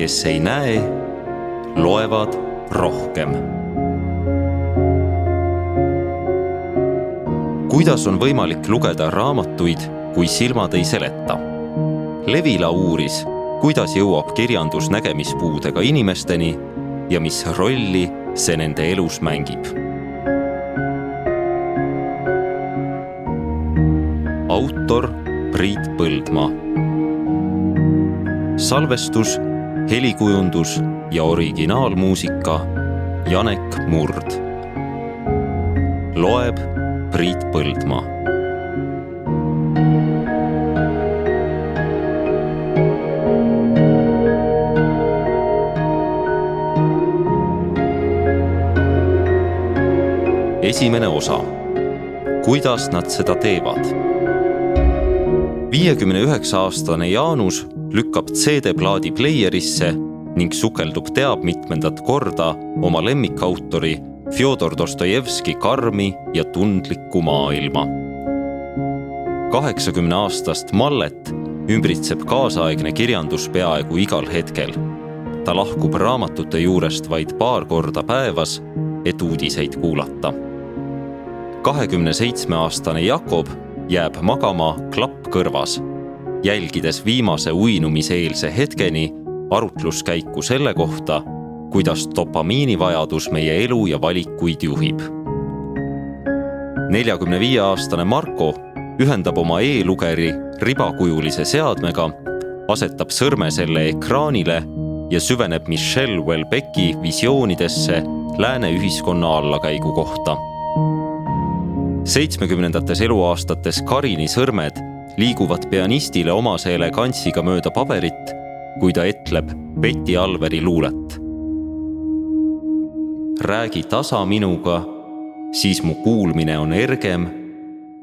kes ei näe, loevad rohkem. kuidas on võimalik lugeda raamatuid, kui silmad ei seleta? Levila uuris, kuidas jõuab kirjandus nägemispuudega inimesteni ja mis rolli see nende elus mängib. autor Priit Põldmaa. salvestus, helikujundus ja originaalmuusika Janek Murd. loeb Priit Põldmaa esimene osa. kuidas nad seda teevad? viiekümne üheksa aastane Jaanus lükkab CD-plaadi pleierisse ning sukeldub teab mitmendat korda oma lemmikautori Fjodor Dostojevski karmi ja tundlikku maailma. kaheksakümne aastast Mallet ümbritseb kaasaegne kirjandus peaaegu igal hetkel. ta lahkub raamatute juurest vaid paar korda päevas, et uudiseid kuulata kahekümne seitsme aastane Jakob jääb magama klapp kõrvas, jälgides viimase uinumiseelse hetkeni arutluskäiku selle kohta, kuidas dopamiinivajadus meie elu ja valikuid juhib. neljakümne viie aastane Marko ühendab oma e-lugeri ribakujulise seadmega, asetab sõrme selle ekraanile ja süveneb Michelle Welbecki visioonidesse lääne ühiskonna allakäigu kohta seitsmekümnendates eluaastates Karini sõrmed liiguvad pianistile omase elegantsiga mööda paberit, kui ta etleb Betty Alveri luulet. räägi tasa minuga, siis mu kuulmine on ergem.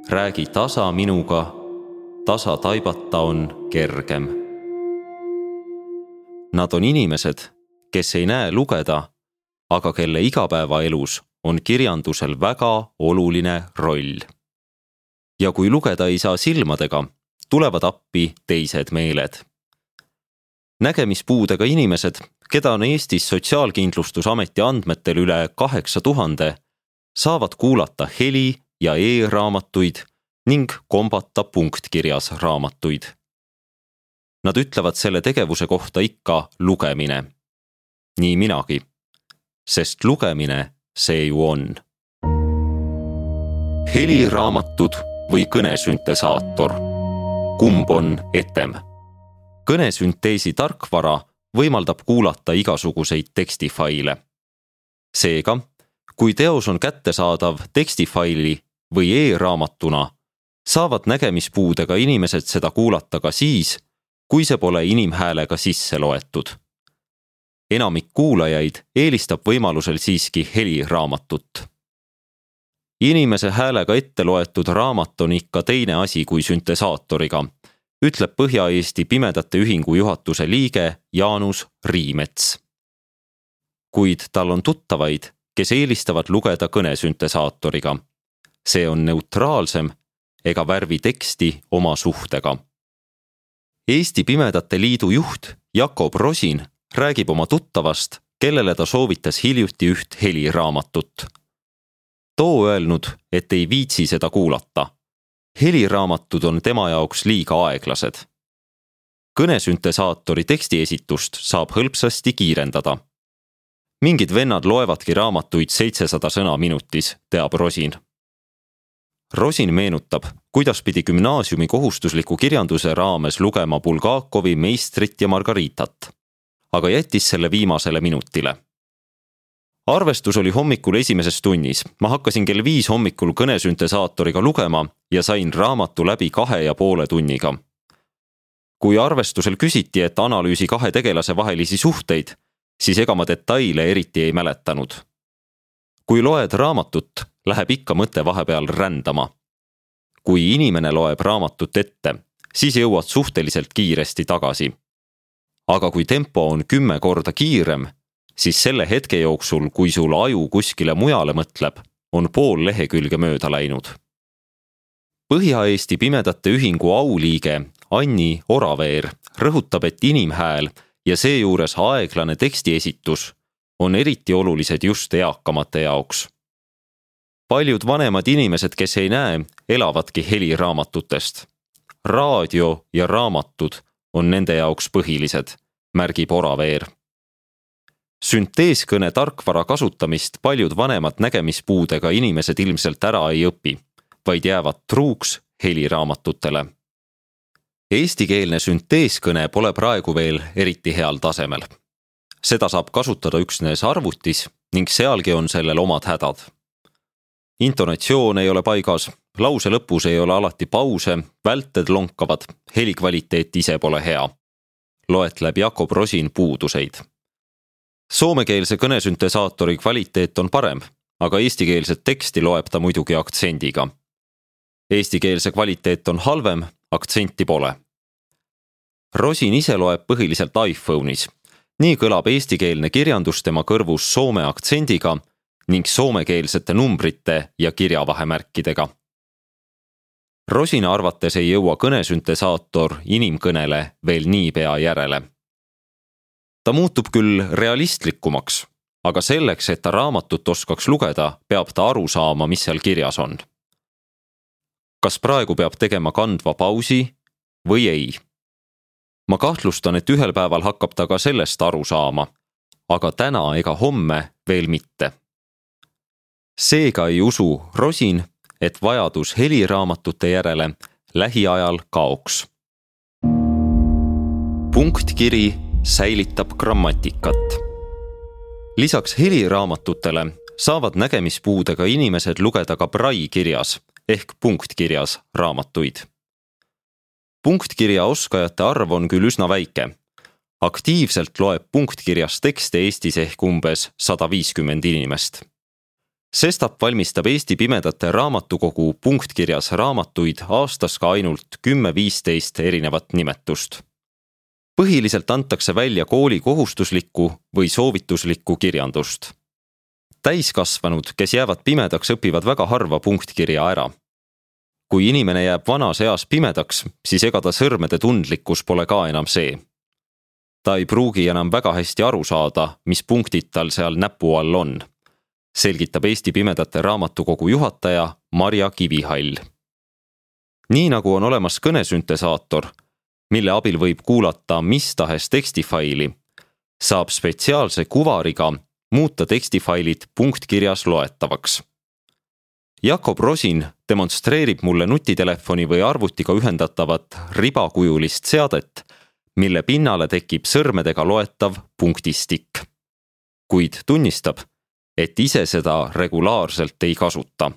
räägi tasa minuga, tasa taibata on kergem. Nad on inimesed, kes ei näe lugeda, aga kelle igapäevaelus on kirjandusel väga oluline roll. Ja kui lugeda ei saa silmadega, tulevad appi teised meeled. nägemispuudega inimesed, keda on Eestis Sotsiaalkindlustusameti andmetel üle kaheksa tuhande, saavad kuulata heli- ja e-raamatuid ning kombata punktkirjas raamatuid. Nad ütlevad selle tegevuse kohta ikka lugemine. nii minagi, sest lugemine see ju on. heliraamatud või kõnesüntesaator. kumb on etem? kõnesünteesi tarkvara võimaldab kuulata igasuguseid tekstifaile. seega, kui teos on kättesaadav tekstifaili või e-raamatuna, saavad nägemispuudega inimesed seda kuulata ka siis, kui see pole inimhäälega sisse loetud enamik kuulajaid eelistab võimalusel siiski heliraamatut. Inimese häälega ette loetud raamat on ikka teine asi kui süntesaatoriga, ütleb Põhja-Eesti Pimedate Ühingu juhatuse liige Jaanus Riimets. kuid tal on tuttavaid, kes eelistavad lugeda kõnesüntesaatoriga. see on neutraalsem ega värvi teksti oma suhtega. Eesti Pimedate Liidu juht Jakob Rosin räägib oma tuttavast, kellele ta soovitas hiljuti üht heliraamatut. Too öelnud, et ei viitsi seda kuulata. heliraamatud on tema jaoks liiga aeglased. kõnesüntesaatori tekstiesitust saab hõlpsasti kiirendada. mingid vennad loevadki raamatuid seitsesada sõna minutis, teab Rosin. Rosin meenutab, kuidas pidi gümnaasiumi kohustusliku kirjanduse raames lugema Bulgakovi meistrit ja Margaritat aga jättis selle viimasele minutile. Arvestus oli hommikul esimeses tunnis, ma hakkasin kell viis hommikul kõnesüntesaatoriga lugema ja sain raamatu läbi kahe ja poole tunniga. kui arvestusel küsiti, et analüüsi kahe tegelase vahelisi suhteid, siis ega ma detaile eriti ei mäletanud. kui loed raamatut, läheb ikka mõte vahepeal rändama. kui inimene loeb raamatut ette, siis jõuad suhteliselt kiiresti tagasi aga kui tempo on kümme korda kiirem, siis selle hetke jooksul, kui sul aju kuskile mujale mõtleb, on pool lehekülge mööda läinud. Põhja-Eesti Pimedate Ühingu auliige Anni Oraveer rõhutab, et inimhääl ja seejuures aeglane tekstiesitus on eriti olulised just eakamate jaoks. paljud vanemad inimesed, kes ei näe, elavadki heliraamatutest. raadio ja raamatud on nende jaoks põhilised, märgib Oraveer. Sünteeskõne tarkvara kasutamist paljud vanemad nägemispuudega inimesed ilmselt ära ei õpi, vaid jäävad truuks heliraamatutele eestikeelne sünteeskõne pole praegu veel eriti heal tasemel. seda saab kasutada üksnes arvutis ning sealgi on sellel omad hädad. intonatsioon ei ole paigas, lause lõpus ei ole alati pause, välted lonkavad, helikvaliteet ise pole hea. loetleb Jakob Rosin puuduseid. Soomekeelse kõnesüntesaatori kvaliteet on parem, aga eestikeelset teksti loeb ta muidugi aktsendiga. Eestikeelse kvaliteet on halvem aktsenti pole. Rosin ise loeb põhiliselt iPhone'is. nii kõlab eestikeelne kirjandus tema kõrvus soome aktsendiga ning soomekeelsete numbrite ja kirjavahemärkidega. Rosina arvates ei jõua kõnesüntesaator inimkõnele veel niipea järele. Ta muutub küll realistlikumaks, aga selleks, et ta raamatut oskaks lugeda, peab ta aru saama, mis seal kirjas on kas praegu peab tegema kandva pausi või ei. ma kahtlustan, et ühel päeval hakkab ta ka sellest aru saama, aga täna ega homme veel mitte. seega ei usu Rosin, et vajadus heliraamatute järele lähiajal kaoks. punktkiri säilitab grammatikat. lisaks heliraamatutele saavad nägemispuudega inimesed lugeda ka Braille kirjas ehk punktkirjas raamatuid. punktkirja oskajate arv on küll üsna väike. aktiivselt loeb punktkirjas tekste Eestis ehk umbes sada viiskümmend inimest. sestap valmistab Eesti Pimedate Raamatukogu punktkirjas raamatuid aastas ka ainult kümme-viisteist erinevat nimetust põhiliselt antakse välja kooli kohustuslikku või soovituslikku kirjandust täiskasvanud, kes jäävad pimedaks, õpivad väga harva punktkirja ära. kui inimene jääb vanas eas pimedaks, siis ega ta sõrmede tundlikkus pole ka enam see. ta ei pruugi enam väga hästi aru saada, mis punktid tal seal näpu all on, selgitab Eesti Pimedate Raamatukogu juhataja Marja Kivihall. nii nagu on olemas kõnesüntesaator, mille abil võib kuulata mis tahes tekstifaili, saab spetsiaalse kuvariga muuta tekstifailid punktkirjas loetavaks. Jakob Rosin demonstreerib mulle nutitelefoni või arvutiga ühendatavat ribakujulist seadet, mille pinnale tekib sõrmedega loetav punktistikk. kuid tunnistab, et ise seda regulaarselt ei kasuta.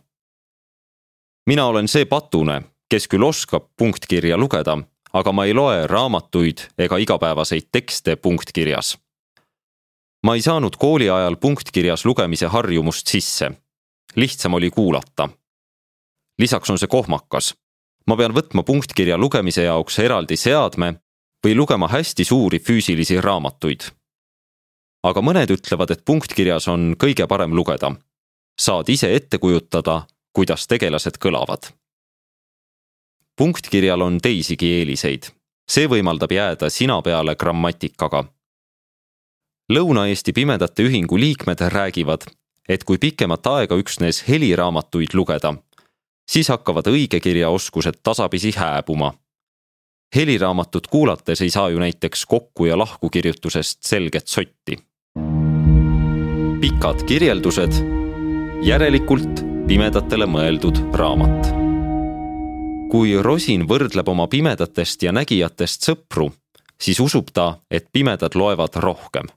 mina olen see patune, kes küll oskab punktkirja lugeda, aga ma ei loe raamatuid ega igapäevaseid tekste punktkirjas ma ei saanud kooli ajal punktkirjas lugemise harjumust sisse. lihtsam oli kuulata. lisaks on see kohmakas. ma pean võtma punktkirja lugemise jaoks eraldi seadme või lugema hästi suuri füüsilisi raamatuid. aga mõned ütlevad, et punktkirjas on kõige parem lugeda. saad ise ette kujutada, kuidas tegelased kõlavad. Punktkirjal on teisigi eeliseid. see võimaldab jääda sina peale grammatikaga Lõuna-Eesti Pimedate Ühingu liikmed räägivad, et kui pikemat aega üksnes heliraamatuid lugeda, siis hakkavad õigekirjaoskused tasapisi hääbuma. heliraamatut kuulates ei saa ju näiteks kokku ja lahku kirjutusest selget sotti. pikad kirjeldused, järelikult pimedatele mõeldud raamat. Kui Rosin võrdleb oma pimedatest ja nägijatest sõpru, siis usub ta, et pimedad loevad rohkem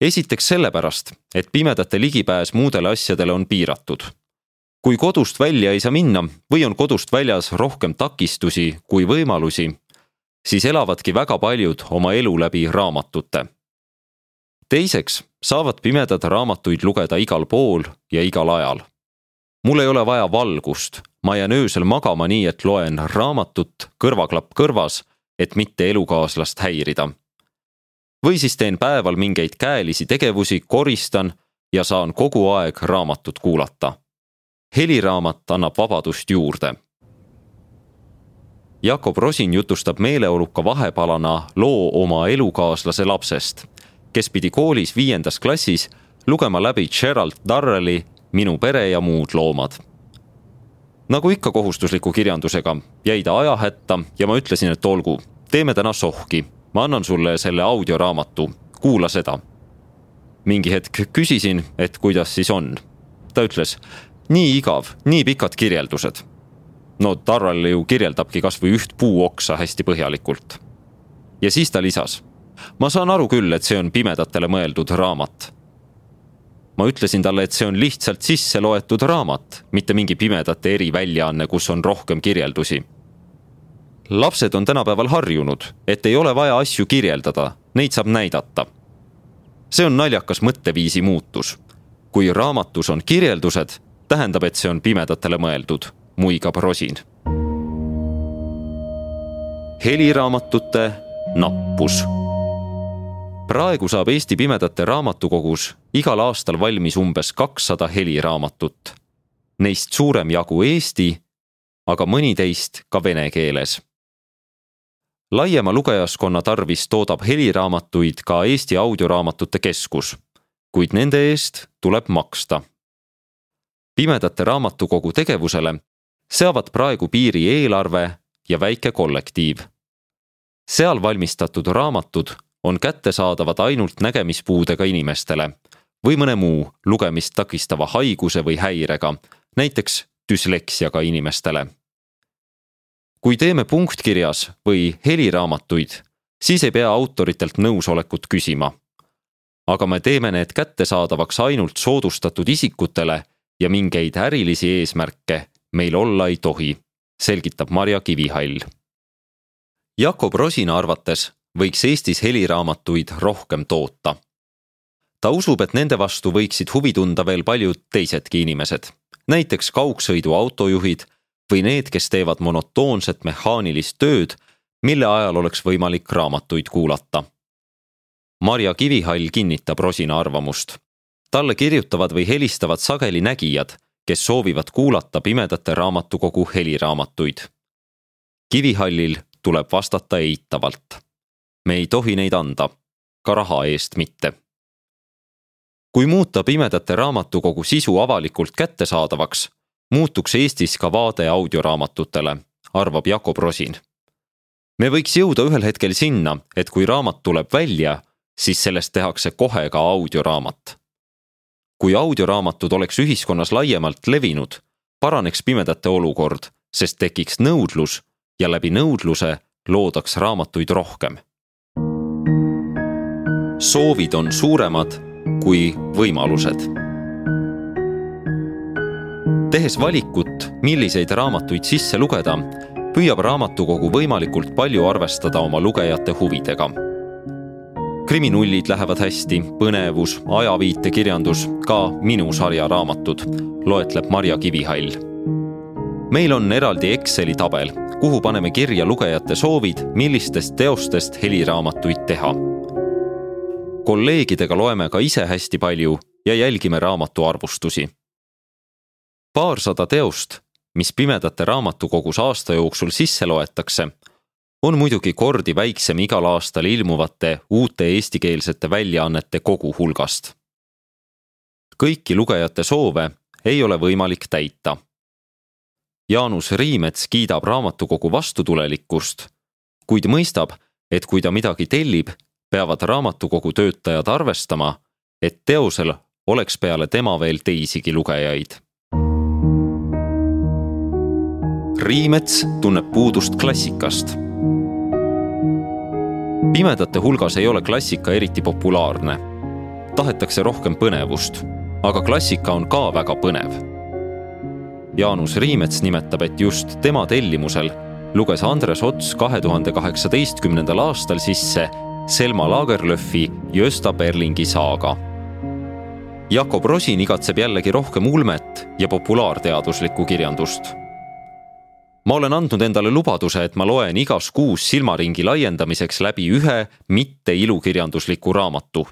esiteks sellepärast, et pimedate ligipääs muudele asjadele on piiratud. kui kodust välja ei saa minna või on kodust väljas rohkem takistusi kui võimalusi, siis elavadki väga paljud oma elu läbi raamatute. teiseks saavad pimedad raamatuid lugeda igal pool ja igal ajal. Mul ei ole vaja valgust, ma jään öösel magama nii, et loen raamatut kõrvaklapp kõrvas, et mitte elukaaslast häirida. Või siis teen päeval mingeid käelisi tegevusi, koristan ja saan kogu aeg raamatut kuulata. heliraamat annab vabadust juurde. Jakob Rosin jutustab meeleoluka vahepalana loo oma elukaaslase lapsest, kes pidi koolis viiendas klassis lugema läbi Gerald Darrelli Minu pere ja muud loomad. nagu ikka kohustusliku kirjandusega, jäi ta ajahätta ja ma ütlesin, et olgu, teeme täna sohki, ma annan sulle selle audioraamatu, kuula seda. mingi hetk küsisin, et kuidas siis on. ta ütles, nii igav, nii pikad kirjeldused no Tarral ju kirjeldabki kasvõi üht puuoksa hästi põhjalikult. ja siis ta lisas. ma saan aru küll, et see on pimedatele mõeldud raamat. Ma ütlesin talle, et see on lihtsalt sisse loetud raamat, mitte mingi pimedate eriväljaanne, kus on rohkem kirjeldusi. lapsed on tänapäeval harjunud, et ei ole vaja asju kirjeldada, neid saab näidata. see on naljakas mõtteviisi muutus. kui raamatus on kirjeldused, tähendab, et see on pimedatele mõeldud muigab rosin. heliraamatute nappus. Praegu saab Eesti Pimedate Raamatukogus igal aastal valmis umbes kakssada heliraamatut. Neist suurem jagu eesti, aga mõni teist ka vene keeles laiema lugejaskonna tarvis toodab heliraamatuid ka Eesti Audioraamatute Keskus, kuid nende eest tuleb maksta. pimedate raamatukogu tegevusele seavad praegu piiri eelarve ja väike kollektiiv. seal valmistatud raamatud on kättesaadavad ainult nägemispuudega inimestele või mõne muu lugemist takistava haiguse või häirega, näiteks düsleksiaga inimestele. kui teeme punktkirjas või heliraamatuid, siis ei pea autoritelt nõusolekut küsima. aga me teeme need kättesaadavaks ainult soodustatud isikutele ja mingeid ärilisi eesmärke meil olla ei tohi, selgitab Marja Kivihall. Jakob Rosina arvates võiks Eestis heliraamatuid rohkem toota. ta usub, et nende vastu võiksid huvi tunda veel paljud teisedki inimesed, näiteks kaugsõidu autojuhid või need, kes teevad monotoonset mehaanilist tööd, mille ajal oleks võimalik raamatuid kuulata. Marja Kivihall kinnitab Rosina arvamust. talle kirjutavad või helistavad sageli nägijad kes soovivad kuulata Pimedate Raamatukogu heliraamatuid. kivihallil tuleb vastata eitavalt. Me ei tohi neid anda, ka raha eest mitte. kui muuta Pimedate Raamatukogu sisu avalikult kättesaadavaks, muutuks Eestis ka vaade audioraamatutele, arvab Jakob Rosin. me võiks jõuda ühel hetkel sinna, et kui raamat tuleb välja, siis sellest tehakse kohe ka audioraamat kui audioraamatud oleks ühiskonnas laiemalt levinud, paraneks pimedate olukord, sest tekiks nõudlus ja läbi nõudluse loodaks raamatuid rohkem. Soovid on suuremad kui võimalused. tehes valikut, milliseid raamatuid sisse lugeda, püüab raamatukogu võimalikult palju arvestada oma lugejate huvidega kriminullid lähevad hästi, põnevus, ajaviitekirjandus, ka minu sarja raamatud, loetleb Marja Kivihall. meil on eraldi Exceli tabel, kuhu paneme kirja lugejate soovid, millistest teostest heliraamatuid teha. Kolleegidega loeme ka ise hästi palju ja jälgime raamatu arvustusi. paarsada teost, mis Pimedate Raamatukogus aasta jooksul sisse loetakse on muidugi kordi väiksem igal aastal ilmuvate uute eestikeelsete väljaannete kogu hulgast. kõiki lugejate soove ei ole võimalik täita. Jaanus Riimets kiidab raamatukogu vastutulelikkust, kuid mõistab, et kui ta midagi tellib, peavad raamatukogu töötajad arvestama, et teosel oleks peale tema veel teisigi lugejaid. Riimets tunneb puudust klassikast pimedate hulgas ei ole klassika eriti populaarne. tahetakse rohkem põnevust, aga klassika on ka väga põnev. Jaanus Riimets nimetab, et just tema tellimusel luges Andres Ots kahe tuhande kaheksateistkümnendal aastal sisse Selma Lagerlöfi Gösta Berlingi saaga. Jakob Rosin igatseb jällegi rohkem ulmet ja populaarteaduslikku kirjandust ma olen andnud endale lubaduse, et ma loen igas kuus silmaringi laiendamiseks läbi ühe mitte ilukirjandusliku raamatu.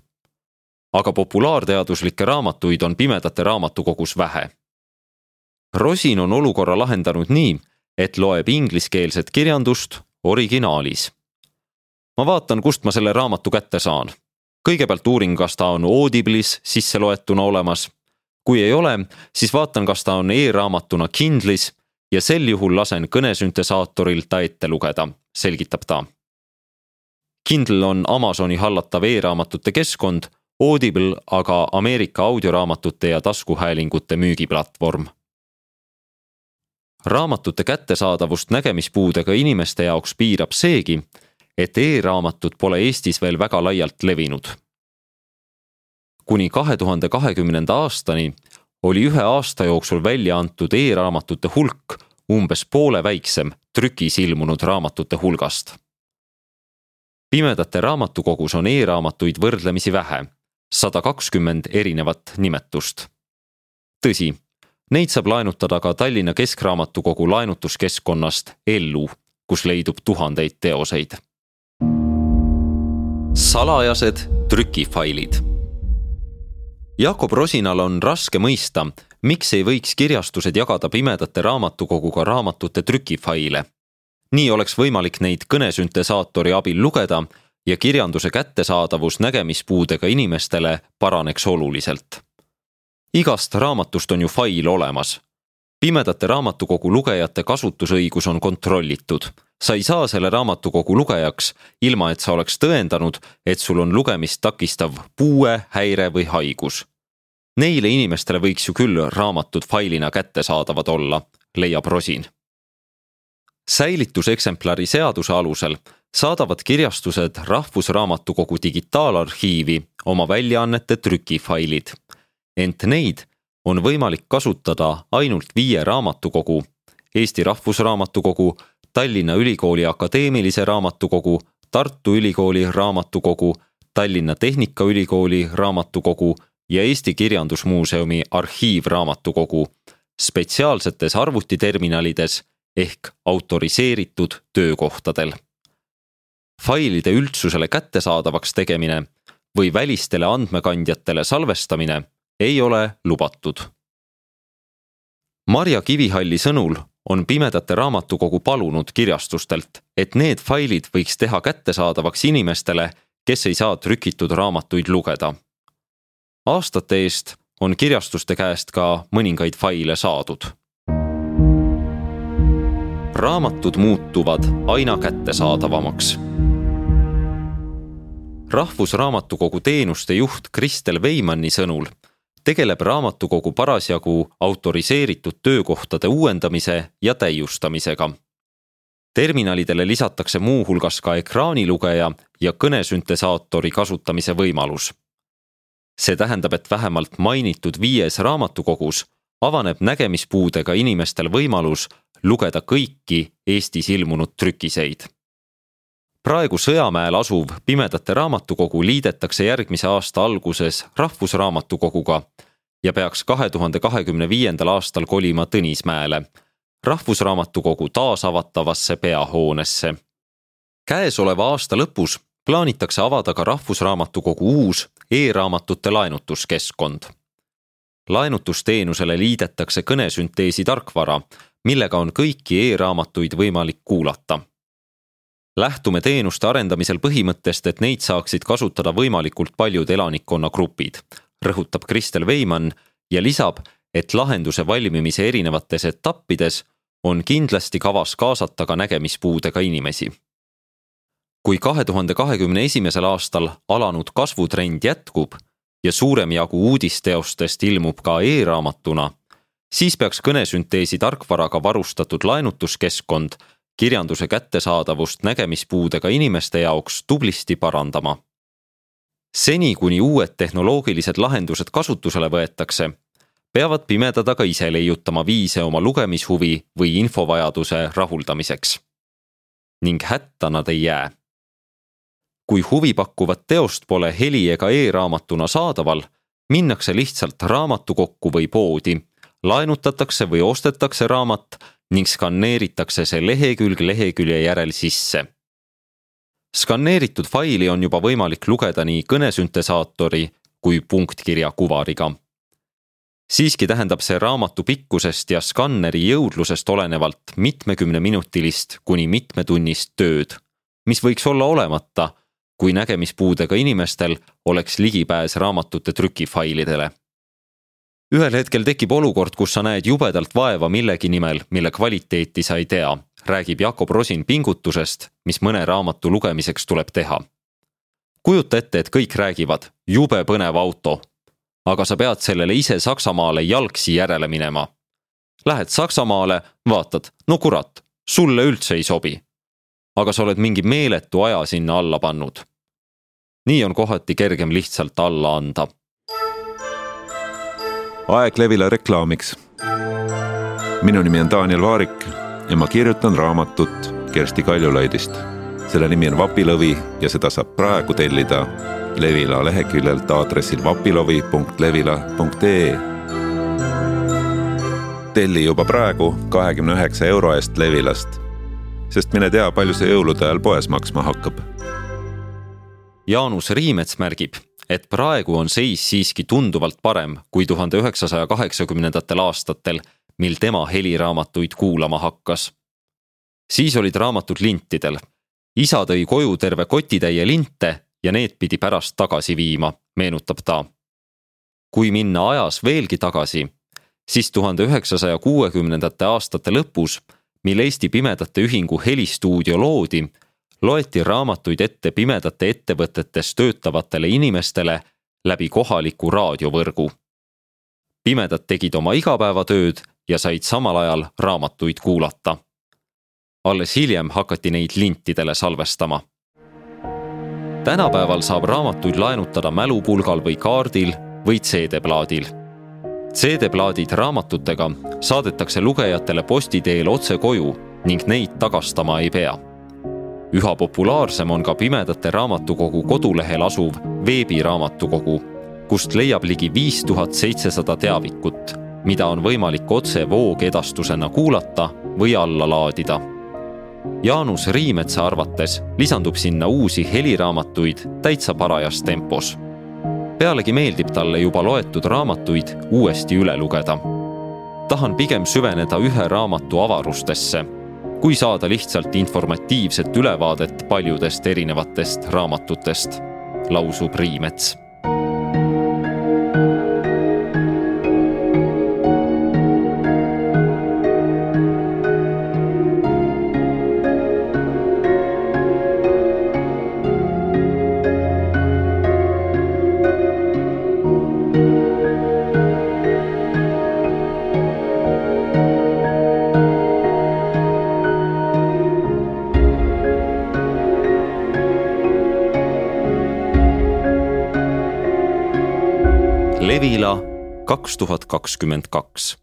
aga populaarteaduslikke raamatuid on Pimedate Raamatukogus vähe. Rosin on olukorra lahendanud nii, et loeb ingliskeelset kirjandust originaalis. Ma vaatan, kust ma selle raamatu kätte saan. kõigepealt uurin, kas ta on Audible'is sisseloetuna olemas. kui ei ole, siis vaatan, kas ta on e-raamatuna Kindlis ja sel juhul lasen kõnesüntesaatoril ta ette lugeda, selgitab ta. Kindle on Amazoni hallatav e-raamatute keskkond, Audible aga Ameerika audioraamatute ja taskuhäälingute müügiplatvorm raamatute kättesaadavust nägemispuudega inimeste jaoks piirab seegi, et e-raamatud pole Eestis veel väga laialt levinud. kuni kahe tuhande kahekümnenda aastani oli ühe aasta jooksul välja antud e-raamatute hulk umbes poole väiksem trükis ilmunud raamatute hulgast. pimedate raamatukogus on e-raamatuid võrdlemisi vähe, sada kakskümmend erinevat nimetust. tõsi Neid saab laenutada ka Tallinna Keskraamatukogu laenutuskeskkonnast Ellu, kus leidub tuhandeid teoseid. Salajased trükifailid. Jakob Rosinal on raske mõista, miks ei võiks kirjastused jagada pimedate raamatukoguga raamatute trükifaile. nii oleks võimalik neid kõnesüntesaatori abil lugeda ja kirjanduse kättesaadavus nägemispuudega inimestele paraneks oluliselt igast raamatust on ju fail olemas. Pimedate raamatukogu lugejate kasutusõigus on kontrollitud. sa ei saa selle raamatukogu lugejaks, ilma et sa oleks tõendanud, et sul on lugemist takistav puue, häire või haigus. Neile inimestele võiks ju küll raamatud failina kättesaadavad olla, leiab Rosin. säilituseksemplari seaduse alusel saadavad kirjastused Rahvusraamatukogu digitaalarhiivi oma väljaannete trükifailid ent neid on võimalik kasutada ainult viie raamatukogu, Eesti Rahvusraamatukogu, Tallinna Ülikooli Akadeemilise Raamatukogu, Tartu Ülikooli Raamatukogu, Tallinna Tehnikaülikooli Raamatukogu ja Eesti Kirjandusmuuseumi Arhiivraamatukogu spetsiaalsetes arvutiterminalides ehk autoriseeritud töökohtadel. failide üldsusele kättesaadavaks tegemine või välistele andmekandjatele salvestamine ei ole lubatud. Marja Kivihalli sõnul on Pimedate Raamatukogu palunud kirjastustelt, et need failid võiks teha kättesaadavaks inimestele, kes ei saa trükitud raamatuid lugeda. aastate eest on kirjastuste käest ka mõningaid faile saadud. raamatud muutuvad aina kättesaadavamaks rahvusraamatukogu teenuste juht Kristel Veimanni sõnul tegeleb raamatukogu parasjagu autoriseeritud töökohtade uuendamise ja täiustamisega. terminalidele lisatakse muuhulgas ka ekraanilugeja ja kõnesüntesaatori kasutamise võimalus. see tähendab, et vähemalt mainitud viies raamatukogus avaneb nägemispuudega inimestel võimalus lugeda kõiki Eestis ilmunud trükiseid praegu Sõjamäel asuv Pimedate Raamatukogu liidetakse järgmise aasta alguses Rahvusraamatukoguga ja peaks kahe tuhande kahekümne viiendal aastal kolima Tõnismäele, Rahvusraamatukogu taasavatavasse peahoonesse. käesoleva aasta lõpus plaanitakse avada ka Rahvusraamatukogu uus e-raamatute laenutuskeskkond. laenutusteenusele liidetakse kõnesünteesi tarkvara, millega on kõiki e-raamatuid võimalik kuulata lähtume teenuste arendamisel põhimõttest, et neid saaksid kasutada võimalikult paljud elanikkonnagrupid, rõhutab Kristel Veimann ja lisab, et lahenduse valmimise erinevates etappides on kindlasti kavas kaasata ka nägemispuudega inimesi. kui kahe tuhande kahekümne esimesel aastal alanud kasvutrend jätkub ja suurem jagu uudisteostest ilmub ka e-raamatuna, siis peaks kõnesünteesi tarkvaraga varustatud laenutuskeskkond kirjanduse kättesaadavust nägemispuudega inimeste jaoks tublisti parandama. seni, kuni uued tehnoloogilised lahendused kasutusele võetakse, peavad pimedad aga ise leiutama viise oma lugemishuvi või infovajaduse rahuldamiseks. ning hätta nad ei jää. kui huvipakkuvat teost pole heli ega e-raamatuna saadaval, minnakse lihtsalt raamatukokku või poodi, laenutatakse või ostetakse raamat ning skanneeritakse see lehekülg lehekülje järel sisse. skanneeritud faili on juba võimalik lugeda nii kõnesüntesaatori kui punktkirja kuvariga. siiski tähendab see raamatu pikkusest ja skanneri jõudlusest olenevalt mitmekümneminutilist kuni mitmetunnist tööd, mis võiks olla olemata, kui nägemispuudega inimestel oleks ligipääs raamatute trükifailidele. Ühel hetkel tekib olukord, kus sa näed jubedalt vaeva millegi nimel, mille kvaliteeti sa ei tea, räägib Jakob Rosin pingutusest, mis mõne raamatu lugemiseks tuleb teha. kujuta ette, et kõik räägivad, jube põnev auto, aga sa pead sellele ise Saksamaale jalgsi järele minema. Lähed Saksamaale, vaatad, no kurat, sulle üldse ei sobi. aga sa oled mingi meeletu aja sinna alla pannud. nii on kohati kergem lihtsalt alla anda. Aeg Levila reklaamiks. minu nimi on Daniel Vaarik ja ma kirjutan raamatut Kersti Kaljulaidist. selle nimi on Vapilõvi ja seda saab praegu tellida Levila leheküljelt aadressil vapilovi.levila.ee. telli juba praegu kahekümne üheksa euro eest Levilast, sest mine tea, palju see jõulude ajal poes maksma hakkab. Jaanus Riimets märgib, et praegu on seis siiski tunduvalt parem kui tuhande üheksasaja kaheksakümnendatel aastatel, mil tema heliraamatuid kuulama hakkas. siis olid raamatud lintidel. isa tõi koju terve kotitäie linte ja need pidi pärast tagasi viima, meenutab ta. kui minna ajas veelgi tagasi, siis tuhande üheksasaja kuuekümnendate aastate lõpus, mil Eesti Pimedate Ühingu helistuudio loodi, loeti raamatuid ette pimedate ettevõtetes töötavatele inimestele läbi kohaliku raadiovõrgu. pimedad tegid oma igapäevatööd ja said samal ajal raamatuid kuulata. alles hiljem hakati neid lintidele salvestama tänapäeval saab raamatuid laenutada mälupulgal või kaardil või CD-plaadil. CD-plaadid raamatutega saadetakse lugejatele posti teel otse koju ning neid tagastama ei pea. Üha populaarsem on ka Pimedate Raamatukogu kodulehel asuv veebiraamatukogu, kust leiab ligi viis tuhat seitsesada teavikut, mida on võimalik otse voogedastusena kuulata või alla laadida Jaanus Riimetsa arvates lisandub sinna uusi heliraamatuid täitsa parajas tempos. pealegi meeldib talle juba loetud raamatuid uuesti üle lugeda. tahan pigem süveneda ühe raamatu avarustesse, kui saada lihtsalt informatiivset ülevaadet paljudest erinevatest raamatutest, lausub Riimets kaks tuhat kakskümmend kaks